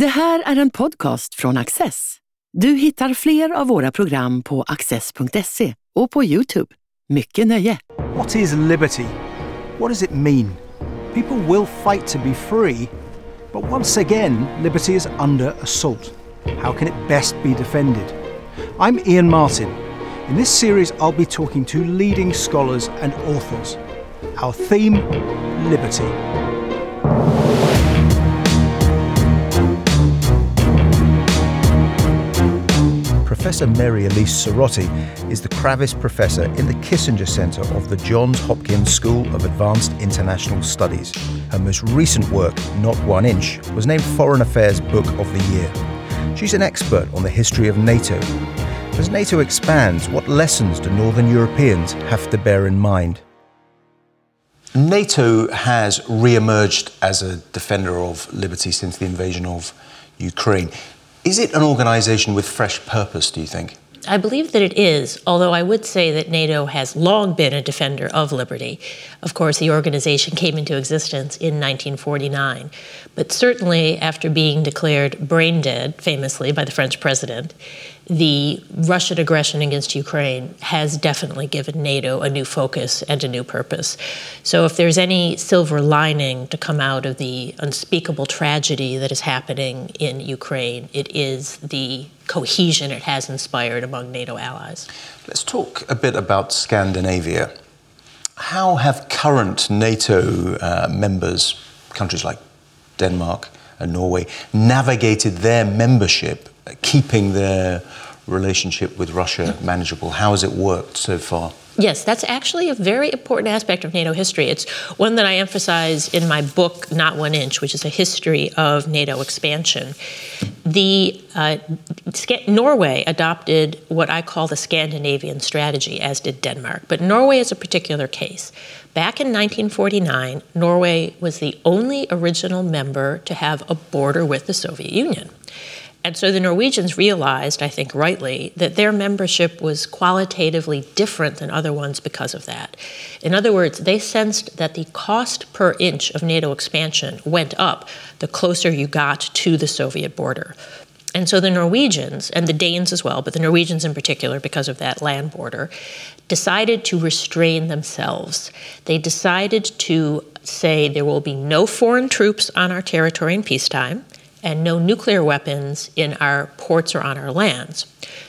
Det här är en podcast från Access. Du hittar fler av våra program på access.se och på Youtube. Mycket nöje! What is liberty? What does it mean? People will fight to be free, but once again, liberty is under assault. How can it best be defended? I'm Ian Martin. In this series, I'll be talking to leading scholars and authors. Our theme liberty. Professor Mary Elise Sarotte is the Kravis Professor in the Kissinger Center of the Johns Hopkins School of Advanced International Studies. Her most recent work, Not One Inch, was named Foreign Affairs Book of the Year. She's an expert on the history of NATO. As NATO expands, what lessons do Northern Europeans have to bear in mind? NATO has re emerged as a defender of liberty since the invasion of Ukraine. Is it an organization with fresh purpose, do you think? I believe that it is, although I would say that NATO has long been a defender of liberty. Of course, the organization came into existence in 1949, but certainly after being declared brain dead, famously by the French president, the Russian aggression against Ukraine has definitely given NATO a new focus and a new purpose. So, if there's any silver lining to come out of the unspeakable tragedy that is happening in Ukraine, it is the cohesion it has inspired among NATO allies. Let's talk a bit about Scandinavia. How have current NATO uh, members, countries like Denmark and Norway, navigated their membership keeping their relationship with Russia manageable? How has it worked so far? Yes, that's actually a very important aspect of NATO history. It's one that I emphasize in my book, Not One Inch, which is a history of NATO expansion. The uh, Norway adopted what I call the Scandinavian strategy, as did Denmark. But Norway is a particular case. Back in 1949, Norway was the only original member to have a border with the Soviet Union. And so the Norwegians realized, I think rightly, that their membership was qualitatively different than other ones because of that. In other words, they sensed that the cost per inch of NATO expansion went up the closer you got to the Soviet border. And so the Norwegians, and the Danes as well, but the Norwegians in particular, because of that land border, decided to restrain themselves. They decided to say there will be no foreign troops on our territory in peacetime and no nuclear weapons in our ports or on our lands.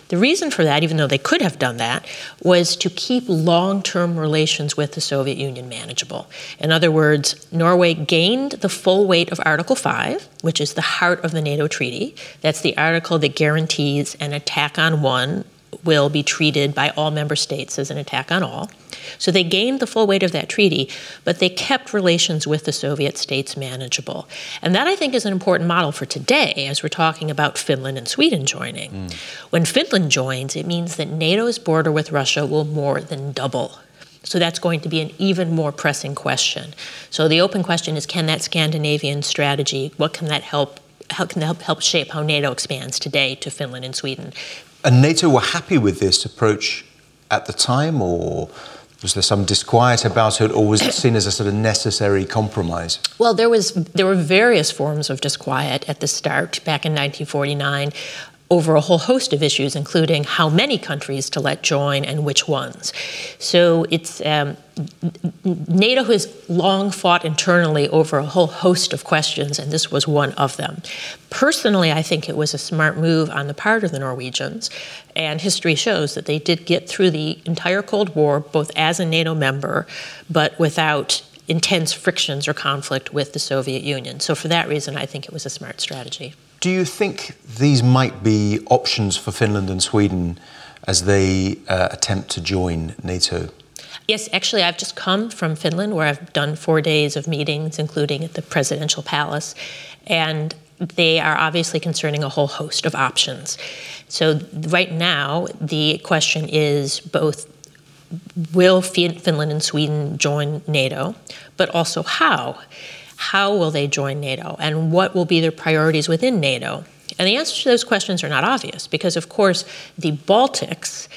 The reason for that, even though they could have done that, was to keep long term relations with the Soviet Union manageable. In other words, Norway gained the full weight of Article 5, which is the heart of the NATO treaty. That's the article that guarantees an attack on one will be treated by all member states as an attack on all. So they gained the full weight of that treaty, but they kept relations with the Soviet states manageable. And that, I think, is an important model for today as we're talking about Finland and Sweden joining. Mm. When Finland joins, it means that NATO's border with Russia will more than double. So that's going to be an even more pressing question. So the open question is can that Scandinavian strategy, what can that help? How can that help, help shape how NATO expands today to Finland and Sweden? And NATO were happy with this approach at the time, or was there some disquiet about it, or was it seen as a sort of necessary compromise? Well, there was there were various forms of disquiet at the start back in 1949 over a whole host of issues, including how many countries to let join and which ones. So it's um, NATO has long fought internally over a whole host of questions, and this was one of them. Personally, I think it was a smart move on the part of the Norwegians, and history shows that they did get through the entire Cold War, both as a NATO member, but without intense frictions or conflict with the Soviet Union. So, for that reason, I think it was a smart strategy. Do you think these might be options for Finland and Sweden as they uh, attempt to join NATO? Yes, actually, I've just come from Finland where I've done four days of meetings, including at the presidential palace. And they are obviously concerning a whole host of options. So, right now, the question is both will Finland and Sweden join NATO, but also how? How will they join NATO? And what will be their priorities within NATO? And the answers to those questions are not obvious because, of course, the Baltics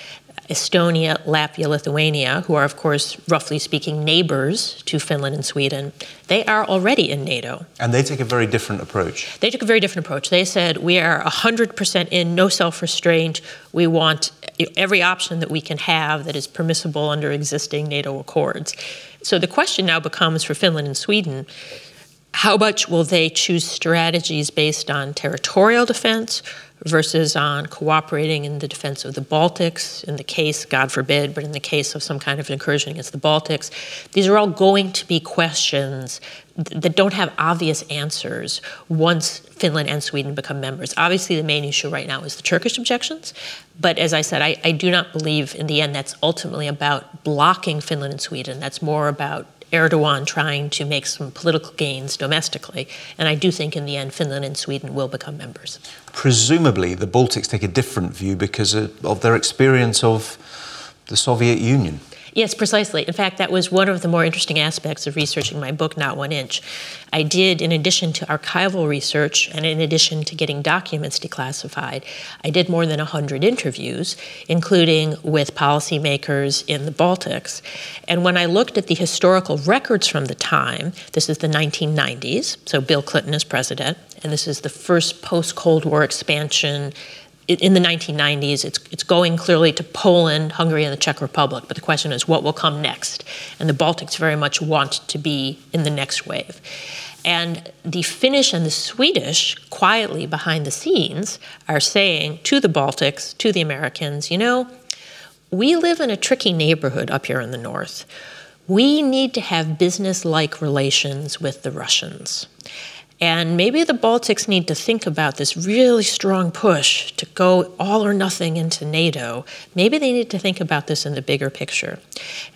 Estonia, Latvia, Lithuania, who are, of course, roughly speaking, neighbors to Finland and Sweden, they are already in NATO. And they take a very different approach. They took a very different approach. They said, we are 100% in, no self restraint. We want every option that we can have that is permissible under existing NATO accords. So the question now becomes for Finland and Sweden how much will they choose strategies based on territorial defense versus on cooperating in the defense of the Baltics, in the case, God forbid, but in the case of some kind of incursion against the Baltics. These are all going to be questions that don't have obvious answers once Finland and Sweden become members. Obviously, the main issue right now is the Turkish objections, but as I said, I, I do not believe in the end that's ultimately about blocking Finland and Sweden. That's more about Erdogan trying to make some political gains domestically. And I do think in the end, Finland and Sweden will become members. Presumably, the Baltics take a different view because of their experience of the Soviet Union. Yes, precisely. In fact, that was one of the more interesting aspects of researching my book, Not One Inch. I did, in addition to archival research and in addition to getting documents declassified, I did more than 100 interviews, including with policymakers in the Baltics. And when I looked at the historical records from the time, this is the 1990s, so Bill Clinton is president, and this is the first post Cold War expansion in the 1990s, it's, it's going clearly to Poland, Hungary, and the Czech Republic. But the question is, what will come next? And the Baltics very much want to be in the next wave. And the Finnish and the Swedish, quietly behind the scenes, are saying to the Baltics, to the Americans, you know, we live in a tricky neighborhood up here in the north. We need to have business like relations with the Russians. And maybe the Baltics need to think about this really strong push to go all or nothing into NATO. Maybe they need to think about this in the bigger picture.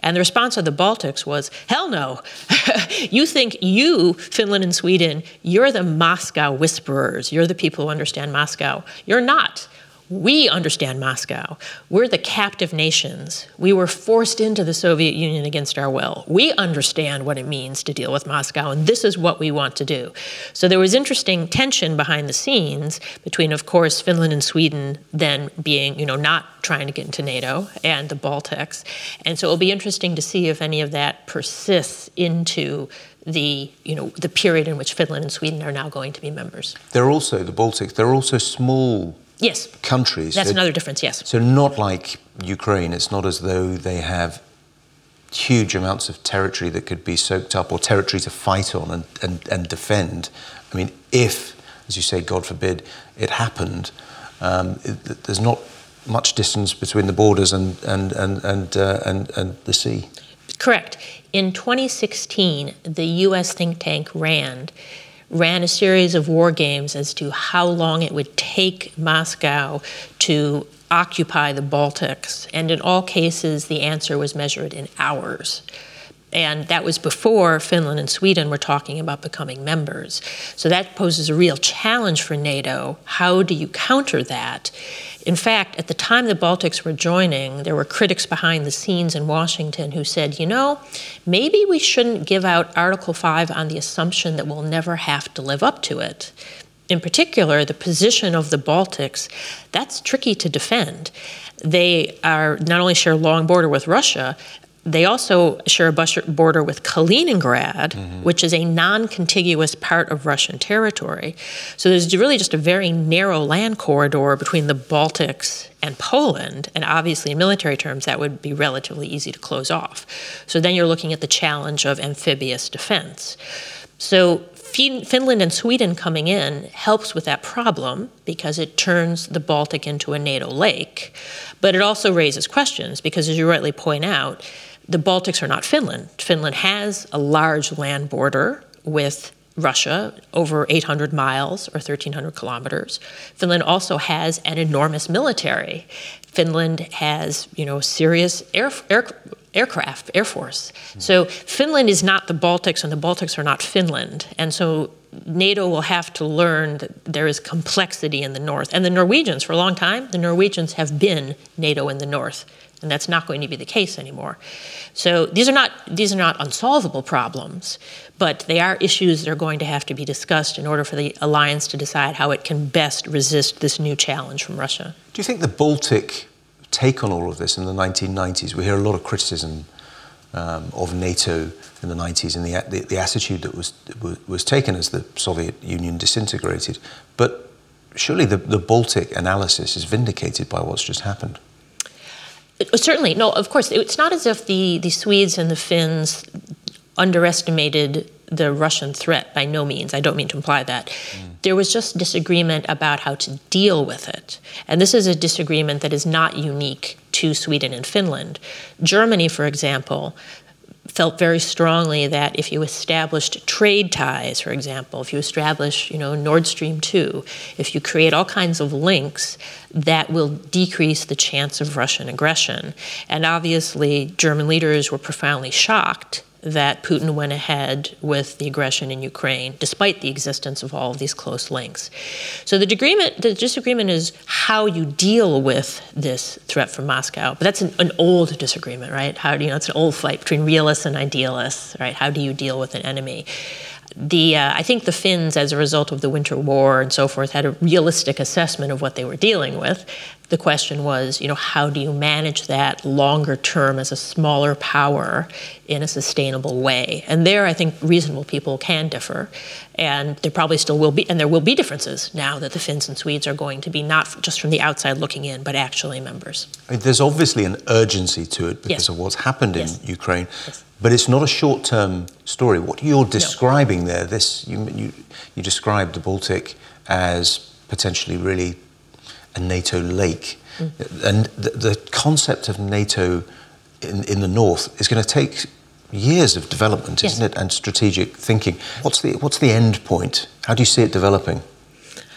And the response of the Baltics was, hell no. you think you, Finland and Sweden, you're the Moscow whisperers. You're the people who understand Moscow. You're not. We understand Moscow. We're the captive nations. We were forced into the Soviet Union against our will. We understand what it means to deal with Moscow, and this is what we want to do. So there was interesting tension behind the scenes between, of course, Finland and Sweden then being, you know, not trying to get into NATO and the Baltics. And so it'll be interesting to see if any of that persists into the you know the period in which Finland and Sweden are now going to be members. They're also the Baltics. They're also small yes. countries. That's so, another difference, yes. So, not like Ukraine, it's not as though they have huge amounts of territory that could be soaked up or territory to fight on and, and, and defend. I mean, if, as you say, God forbid, it happened, um, it, there's not much distance between the borders and, and, and, and, uh, and, and the sea. Correct. In 2016, the US think tank RAND ran a series of war games as to how long it would take Moscow to occupy the Baltics. And in all cases, the answer was measured in hours. And that was before Finland and Sweden were talking about becoming members. So that poses a real challenge for NATO. How do you counter that? In fact, at the time the Baltics were joining, there were critics behind the scenes in Washington who said, you know, maybe we shouldn't give out Article 5 on the assumption that we'll never have to live up to it. In particular, the position of the Baltics, that's tricky to defend. They are not only share a long border with Russia, they also share a border with Kaliningrad, mm-hmm. which is a non contiguous part of Russian territory. So there's really just a very narrow land corridor between the Baltics and Poland. And obviously, in military terms, that would be relatively easy to close off. So then you're looking at the challenge of amphibious defense. So Finland and Sweden coming in helps with that problem because it turns the Baltic into a NATO lake. But it also raises questions because, as you rightly point out, the Baltics are not Finland. Finland has a large land border with Russia, over 800 miles or 1,300 kilometers. Finland also has an enormous military. Finland has, you know, serious air, air, aircraft, air force. So Finland is not the Baltics, and the Baltics are not Finland. And so NATO will have to learn that there is complexity in the north. And the Norwegians, for a long time, the Norwegians have been NATO in the north and that's not going to be the case anymore. So these are not these are not unsolvable problems, but they are issues that are going to have to be discussed in order for the alliance to decide how it can best resist this new challenge from Russia. Do you think the Baltic take on all of this in the 1990s. We hear a lot of criticism um, of NATO in the 90s and the, the, the, attitude that was, was taken as the Soviet Union disintegrated. But surely the, the Baltic analysis is vindicated by what's just happened. Uh, certainly, no. Of course, it's not as if the, the Swedes and the Finns underestimated the Russian threat. By no means. I don't mean to imply that. Mm. There was just disagreement about how to deal with it, and this is a disagreement that is not unique to Sweden and Finland. Germany, for example, felt very strongly that if you established trade ties, for example, if you establish, you know, Nord Stream 2, if you create all kinds of links, that will decrease the chance of Russian aggression. And obviously, German leaders were profoundly shocked that Putin went ahead with the aggression in Ukraine, despite the existence of all of these close links. So the disagreement, the disagreement is how you deal with this threat from Moscow. But that's an, an old disagreement, right? How do you know it's an old fight between realists and idealists, right? How do you deal with an enemy? the uh, I think the Finns, as a result of the Winter War and so forth, had a realistic assessment of what they were dealing with. The question was, you know, how do you manage that longer term as a smaller power in a sustainable way? And there, I think reasonable people can differ, and there probably still will be, and there will be differences now that the Finns and Swedes are going to be not just from the outside looking in, but actually members. There's obviously an urgency to it because yes. of what's happened in yes. Ukraine. Yes. But it's not a short-term story. What you're describing no. there, this you, you you described the Baltic as potentially really a NATO lake, mm. and the, the, concept of NATO in, in the north is going to take years of development, yes. isn't it, and strategic thinking. What's the what's the end point? How do you see it developing?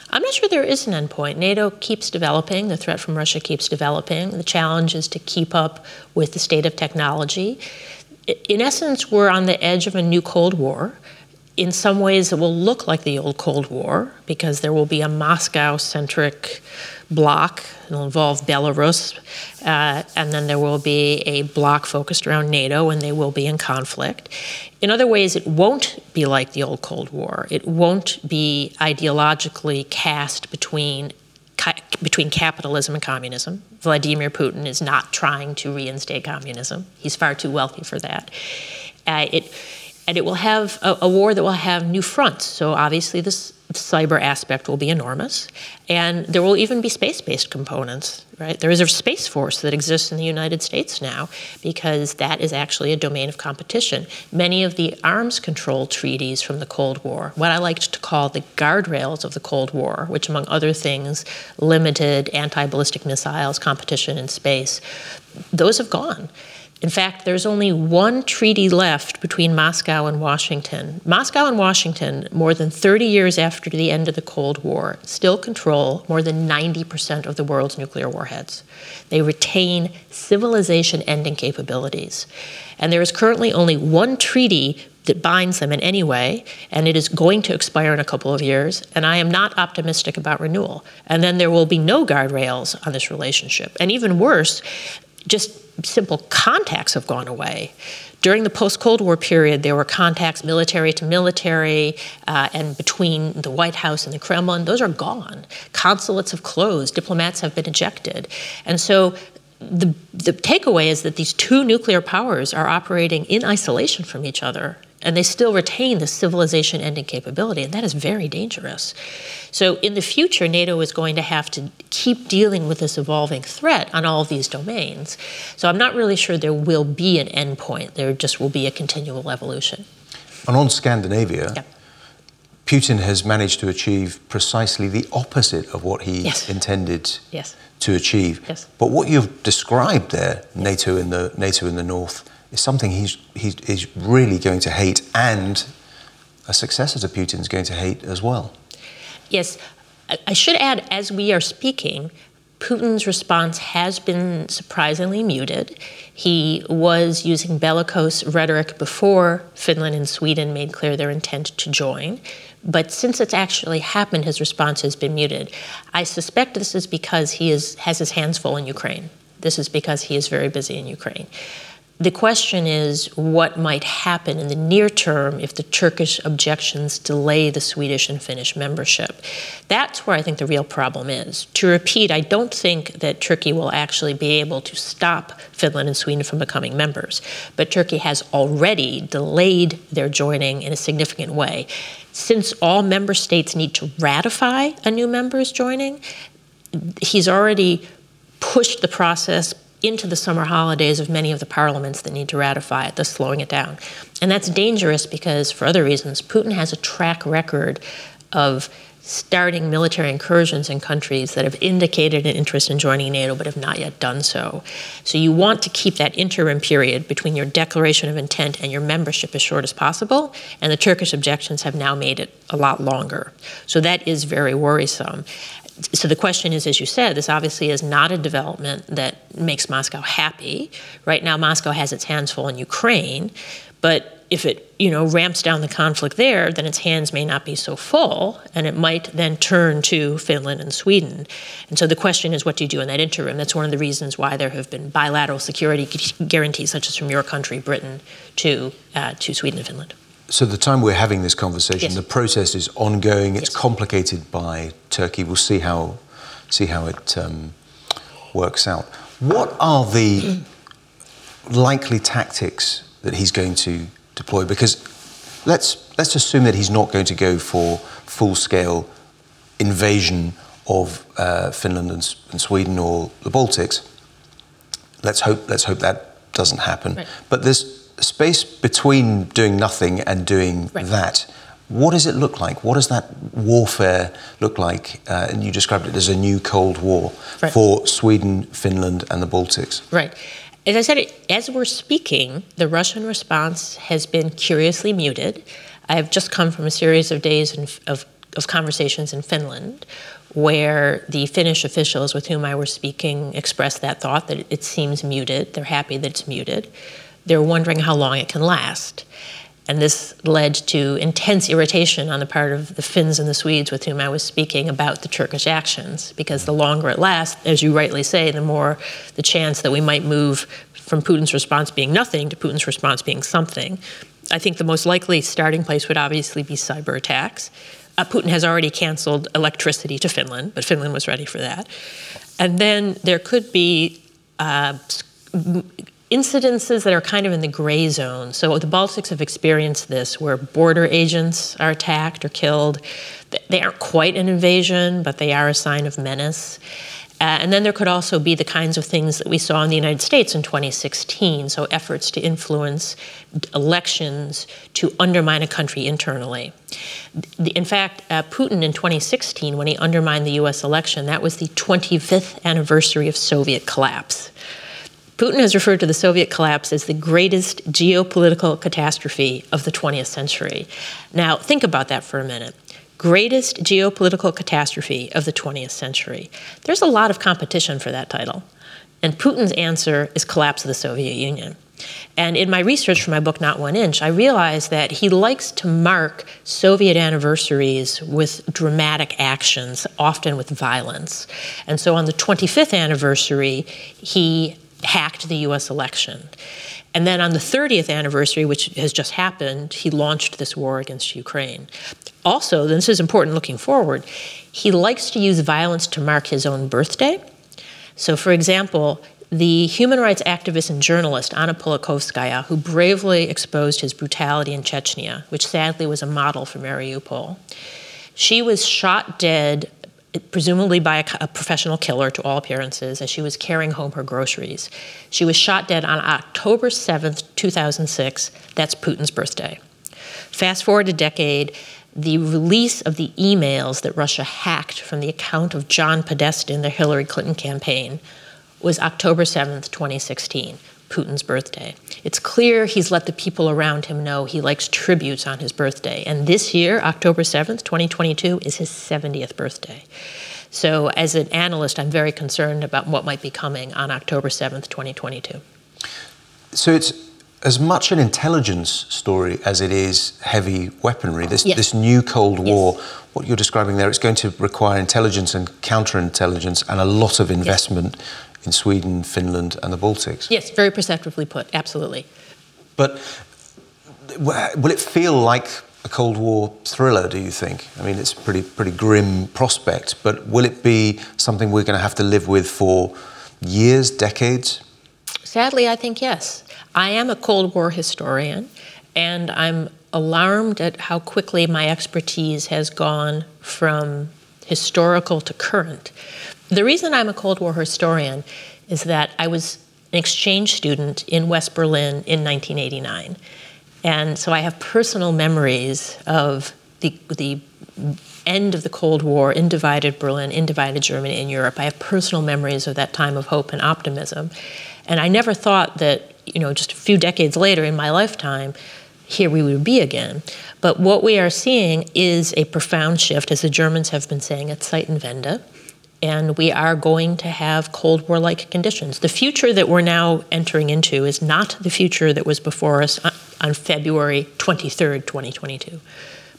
I'm not sure there is an end point. NATO keeps developing, the threat from Russia keeps developing. The challenge is to keep up with the state of technology in essence, we're on the edge of a new Cold War. In some ways, it will look like the old Cold War because there will be a Moscow centric bloc. It'll involve Belarus, uh, and then there will be a block focused around NATO, and they will be in conflict. In other ways, it won't be like the old Cold War. It won't be ideologically cast between between capitalism and communism. Vladimir Putin is not trying to reinstate communism. He's far too wealthy for that. Uh, it, and it will have a, a, war that will have new fronts. So obviously, this cyber aspect will be enormous, and there will even be space-based components. Right? There is a space force that exists in the United States now because that is actually a domain of competition. Many of the arms control treaties from the Cold War, what I like to call the guardrails of the Cold War, which, among other things, limited anti-ballistic missiles competition in space, those have gone. In fact, there's only one treaty left between Moscow and Washington. Moscow and Washington, more than 30 years after the end of the Cold War, still control more than 90% of the world's nuclear warheads. They retain civilization ending capabilities. And there is currently only one treaty that binds them in any way, and it is going to expire in a couple of years, and I am not optimistic about renewal. And then there will be no guardrails on this relationship. And even worse, just simple contacts have gone away. During the post Cold War period, there were contacts military to military uh, and between the White House and the Kremlin. Those are gone. Consulates have closed, diplomats have been ejected. And so the, the takeaway is that these two nuclear powers are operating in isolation from each other and they still retain the civilization ending capability, and that is very dangerous. So, in the future, NATO is going to have to keep dealing with this evolving threat on all of these domains. So, I'm not really sure there will be an endpoint, there just will be a continual evolution. And on Scandinavia, yeah. Putin has managed to achieve precisely the opposite of what he yes. intended yes. to achieve. Yes. But what you've described there, NATO in the NATO in the north, is something he's, he's, really going to hate, and a successor to Putin is going to hate as well. Yes. I should add, as we are speaking, Putin's response has been surprisingly muted. He was using bellicose rhetoric before Finland and Sweden made clear their intent to join. But since it's actually happened, his response has been muted. I suspect this is because he is, has his hands full in Ukraine. This is because he is very busy in Ukraine the question is what might happen in the near term if the Turkish objections delay the Swedish and Finnish membership. That's where I think the real problem is. To repeat, I don't think that Turkey will actually be able to stop Finland and Sweden from becoming members, but Turkey has already delayed their joining in a significant way. Since all member states need to ratify a new member's joining, he's already pushed the process into the summer holidays of many of the parliaments that need to ratify it, thus slowing it down. And that's dangerous because, for other reasons, Putin has a track record of starting military incursions in countries that have indicated an interest in joining NATO but have not yet done so. So you want to keep that interim period between your declaration of intent and your membership as short as possible, and the Turkish objections have now made it a lot longer. So that is very worrisome so the question is, as you said, this obviously is not a development that makes Moscow happy. Right now, Moscow has its hands full in Ukraine, but if it you know ramps down the conflict there, then its hands may not be so full, and it might then turn to Finland and Sweden. And so the question is, what do you do in that interim? That's one of the reasons why there have been bilateral security guarantees, such as from your country, Britain, to uh, to Sweden and Finland. So the time we're having this conversation, Yes. the process is ongoing. It's Yes. complicated by Turkey. We'll see how see how it um, works out. What are the likely tactics that he's going to deploy? Because let's let's assume that he's not going to go for full scale invasion of uh, Finland and, and Sweden or the Baltics. Let's hope let's hope that doesn't happen. Right. But there's space between doing nothing and doing Right. that. What does it look like? What does that warfare look like? Uh, and you described it as a new Cold War Right. for Sweden, Finland, and the Baltics. Right. As I said, as we're speaking, the Russian response has been curiously muted. I have just come from a series of days in, of, of conversations in Finland where the Finnish officials with whom I was speaking expressed that thought that it seems muted. They're happy that it's muted. They're wondering how long it can last. And this led to intense irritation on the part of the Finns and the Swedes with whom I was speaking about the Turkish actions, because the longer it lasts, as you rightly say, the more the chance that we might move from Putin's response being nothing to Putin's response being something. I think the most likely starting place would obviously be cyber attacks. Uh, Putin has already canceled electricity to Finland, but Finland was ready for that. And then there could be uh, incidences that are kind of in the gray zone. So the Baltics have experienced this where border agents are attacked or killed. They aren't quite an invasion, but they are a sign of menace. Uh, and then there could also be the kinds of things that we saw in the United States in 2016, so efforts to influence elections to undermine a country internally. In fact, uh, Putin in 2016, when he undermined the US election, that was the 25th anniversary of Soviet collapse. Putin has referred to the Soviet collapse as the greatest geopolitical catastrophe of the 20th century. Now, think about that for a minute. Greatest geopolitical catastrophe of the 20th century. There's a lot of competition for that title. And Putin's answer is collapse of the Soviet Union. And in my research for my book, Not One Inch, I realized that he likes to mark Soviet anniversaries with dramatic actions, often with violence. And so on the 25th anniversary, he hacked the US election. And then on the 30th anniversary, which has just happened, he launched this war against Ukraine. Also, this is important looking forward, he likes to use violence to mark his own birthday. So, for example, the human rights activist and journalist Anna Politkovskaya, who bravely exposed his brutality in Chechnya, which sadly was a model for Mariupol, she was shot dead, presumably by a, a professional killer to all appearances, as she was carrying home her groceries. She was shot dead on October 7th, 2006. That's Putin's birthday. Fast forward a decade, the release of the emails that Russia hacked from the account of John Podesta in the Hillary Clinton campaign was October 7th, 2016, Putin's birthday. It's clear he's let the people around him know he likes tributes on his birthday. And this year, October 7th, 2022, is his 70th birthday. So, as an analyst, I'm very concerned about what might be coming on October 7th, 2022. So it's as much an intelligence story as it is heavy weaponry. This, Yes. this new Cold War, what you're describing there, it's going to require intelligence and counterintelligence and a lot of investment in Sweden, Finland, and the Baltics. Yes, very perceptively put, absolutely. But will it feel like a Cold War thriller, do you think? I mean, it's a pretty, pretty grim prospect, but will it be something we're going to have to live with for years, decades? Sadly, I think yes. I am a Cold War historian, and I'm alarmed at how quickly my expertise has gone from historical to current. The reason I'm a Cold War historian is that I was an exchange student in West Berlin in 1989. And so I have personal memories of the, the end of the Cold War in divided Berlin, in divided Germany, in Europe. I have personal memories of that time of hope and optimism. And I never thought that, you know, just a few decades later in my lifetime, here we would be again. But what we are seeing is a profound shift, as the Germans have been saying at Zeitenwende. And we are going to have Cold War like conditions. The future that we're now entering into is not the future that was before us on February 23rd, 2022.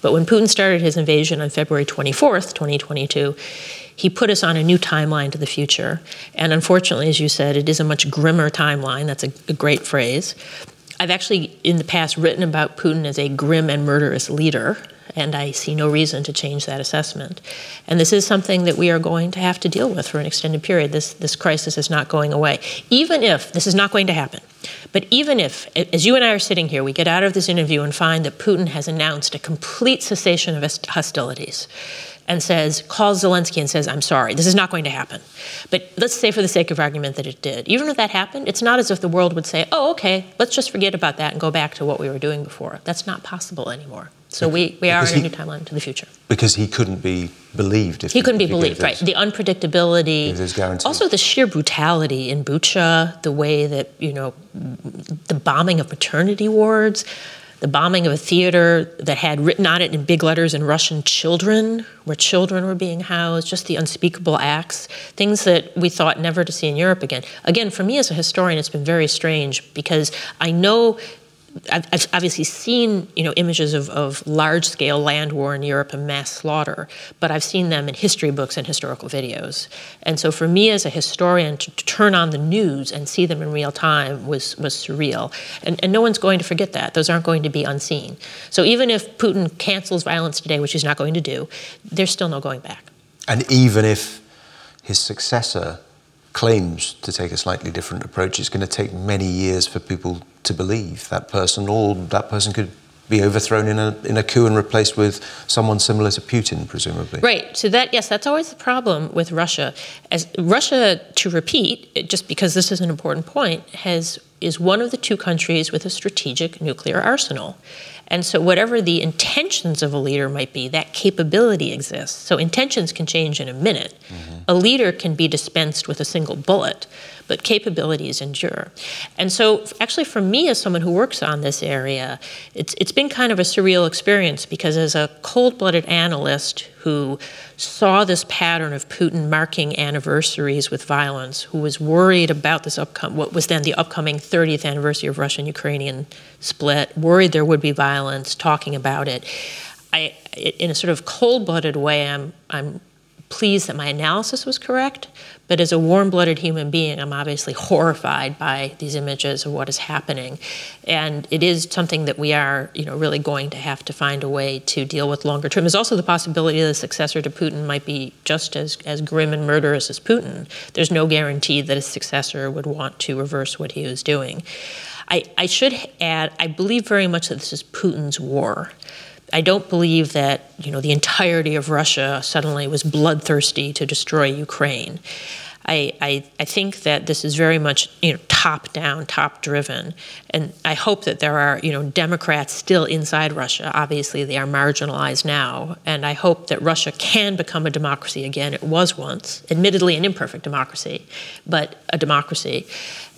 But when Putin started his invasion on February 24th, 2022, he put us on a new timeline to the future. And unfortunately, as you said, it is a much grimmer timeline. That's a, a great phrase. I've actually, in the past, written about Putin as a grim and murderous leader, and I see no reason to change that assessment. And this is something that we are going to have to deal with for an extended period. This, this crisis is not going away. Even if this is not going to happen, but even if, as you and I are sitting here, we get out of this interview and find that Putin has announced a complete cessation of hostilities, and says, calls Zelensky and says, I'm sorry, this is not going to happen. But let's say, for the sake of argument, that it did. Even if that happened, it's not as if the world would say, oh, okay, let's just forget about that and go back to what we were doing before. That's not possible anymore. So we, we are in a new timeline to the future. Because he couldn't be believed. If he couldn't be believed, right? The unpredictability, also the sheer brutality in Bucha, the way that you know, the bombing of maternity wards, the bombing of a theater that had written on it in big letters in Russian children, where children were being housed, just the unspeakable acts, things that we thought never to see in Europe again. Again, for me as a historian, it's been very strange because I know I've, I've, obviously seen you know images of, of large scale land war in Europe and mass slaughter, but I've seen them in history books and historical videos. And so for me as a historian to, to turn on the news and see them in real time was was surreal. And, and no one's going to forget that. Those aren't going to be unseen. So even if Putin cancels violence today, which he's not going to do, there's still no going back. And even if his successor claims to take a slightly different approach, it's going to take many years for people to believe that person, or that person could be overthrown in a in a coup and replaced with someone similar to Putin, presumably. Right. So that yes, that's always the problem with Russia. As Russia, to repeat, just because this is an important point, has is one of the two countries with a strategic nuclear arsenal. And so, whatever the intentions of a leader might be, that capability exists. So, intentions can change in a minute. Mm-hmm. A leader can be dispensed with a single bullet but capabilities endure. And so, actually, for me, as someone who works on this area, it's, it's been kind of a surreal experience because, as a cold blooded analyst who saw this pattern of Putin marking anniversaries with violence, who was worried about this upcoming, what was then the upcoming 30th anniversary of Russian Ukrainian split, worried there would be violence, talking about it. I, in a sort of cold blooded way, I'm, I'm pleased that my analysis was correct, but as a warm blooded human being, I'm obviously horrified by these images of what is happening. And it is something that we are you know, really going to have to find a way to deal with longer term. There's also the possibility that the successor to Putin might be just as, as grim and murderous as Putin. There's no guarantee that a successor would want to reverse what he was doing. I, I should add, I believe very much that this is Putin's war. I don't believe that you know the entirety of Russia suddenly was bloodthirsty to destroy Ukraine. I, I, I, think that this is very much you know top down, top driven, and I hope that there are you know Democrats still inside Russia. Obviously, they are marginalized now, and I hope that Russia can become a democracy again. It was once, admittedly an imperfect democracy, but a democracy.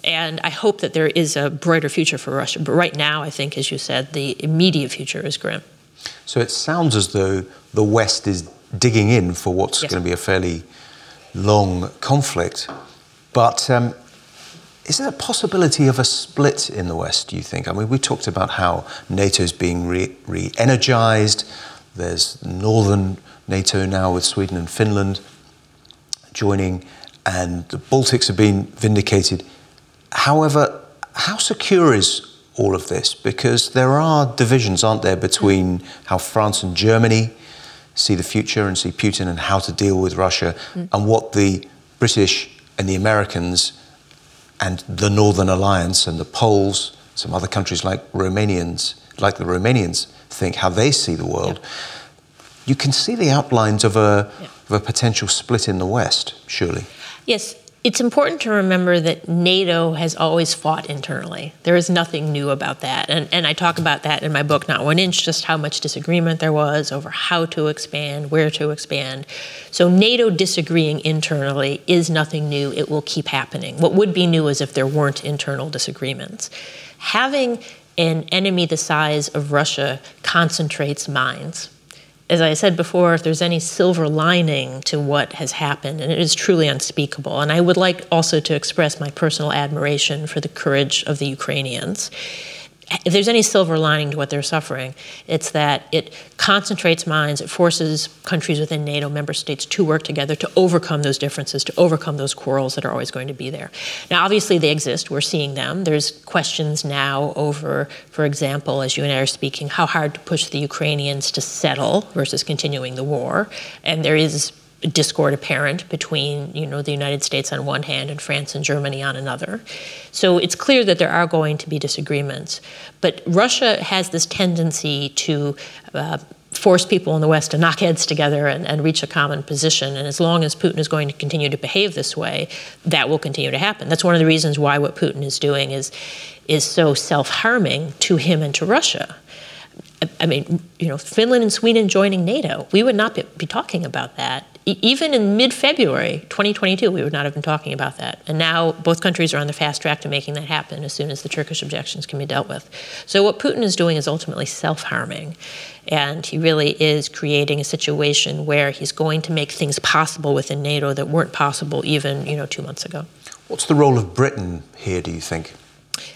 And I hope that there is a brighter future for Russia. But right now, I think, as you said, the immediate future is grim. So it sounds as though the West is digging in for what's yes. going to be a fairly long conflict. But um, is there a possibility of a split in the West, do you think? I mean, we talked about how NATO is being re energized. There's northern NATO now with Sweden and Finland joining. and the Baltics have been vindicated. However, how secure is all of this? Because there are divisions, aren't there, between how France and Germany see the future and see Putin and how to deal with Russia, mm. and what the British and the Americans and the Northern Alliance and the Poles, some other countries like Romanians, like the Romanians, think how they see the world. You can see the outlines of a, of a potential split in the West, surely. Yes, it's important to remember that NATO has always fought internally. There is nothing new about that. And, and I talk about that in my book, Not One Inch, just how much disagreement there was over how to expand, where to expand. So NATO disagreeing internally is nothing new. It will keep happening. What would be new is if there weren't internal disagreements. Having an enemy the size of Russia concentrates minds as I said before, if there's any silver lining to what has happened, and it is truly unspeakable. And I would like also to express my personal admiration for the courage of the Ukrainians if there's any silver lining to what they're suffering, it's that it concentrates minds, it forces countries within NATO member states to work together to overcome those differences, to overcome those quarrels that are always going to be there. Now, obviously, they exist. We're seeing them. There's questions now over, for example, as you and I are speaking, how hard to push the Ukrainians to settle versus continuing the war. And there is discord apparent between you know the United States on one hand and France and Germany on another. So it's clear that there are going to be disagreements, but Russia has this tendency to uh, force people in the West to knock heads together and, and, reach a common position. And as long as Putin is going to continue to behave this way, that will continue to happen. That's one of the reasons why what Putin is doing is is so self-harming to him and to Russia. I mean, you know, Finland and Sweden joining NATO, we would not be, be talking about that even in mid February 2022, we would not have been talking about that. And now both countries are on the fast track to making that happen as soon as the Turkish objections can be dealt with. So, what Putin is doing is ultimately self harming. And he really is creating a situation where he's going to make things possible within NATO that weren't possible even you know, two months ago. What's the role of Britain here, do you think?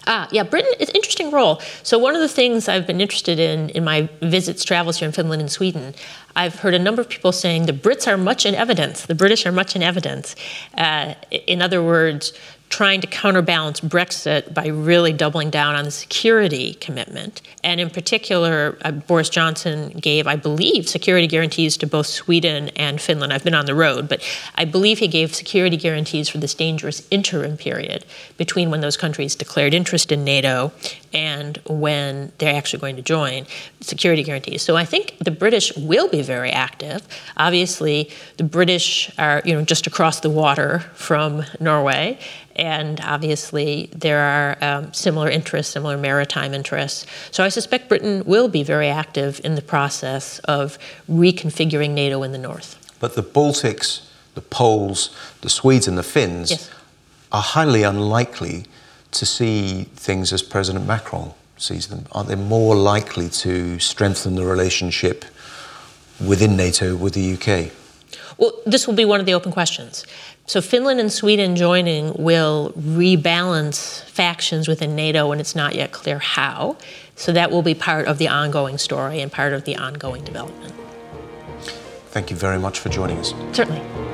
Ah, yeah, Britain is an interesting role. So one of the things I've been interested in in my visits, travels here in Finland and Sweden, I've heard a number of people saying the Brits are much in evidence, the British are much in evidence. Uh, in other words, trying to counterbalance Brexit by really doubling down on the security commitment. And in particular, uh, Boris Johnson gave, I believe, security guarantees to both Sweden and Finland. I've been on the road, but I believe he gave security guarantees for this dangerous interim period between when those countries declared interest in NATO and when they're actually going to join security guarantees. So I think the British will be very active. Obviously, the British are, you know, just across the water from Norway and obviously there are um, similar interests, similar maritime interests. So I suspect Britain will be very active in the process of reconfiguring NATO in the north. But the Baltics, the Poles, the Swedes, and the Finns yes. are highly unlikely to see things as President Macron sees them. Are they more likely to strengthen the relationship within NATO with the UK? Well, this will be one of the open questions. So, Finland and Sweden joining will rebalance factions within NATO, and it's not yet clear how. So, that will be part of the ongoing story and part of the ongoing development. Thank you very much for joining us. Certainly.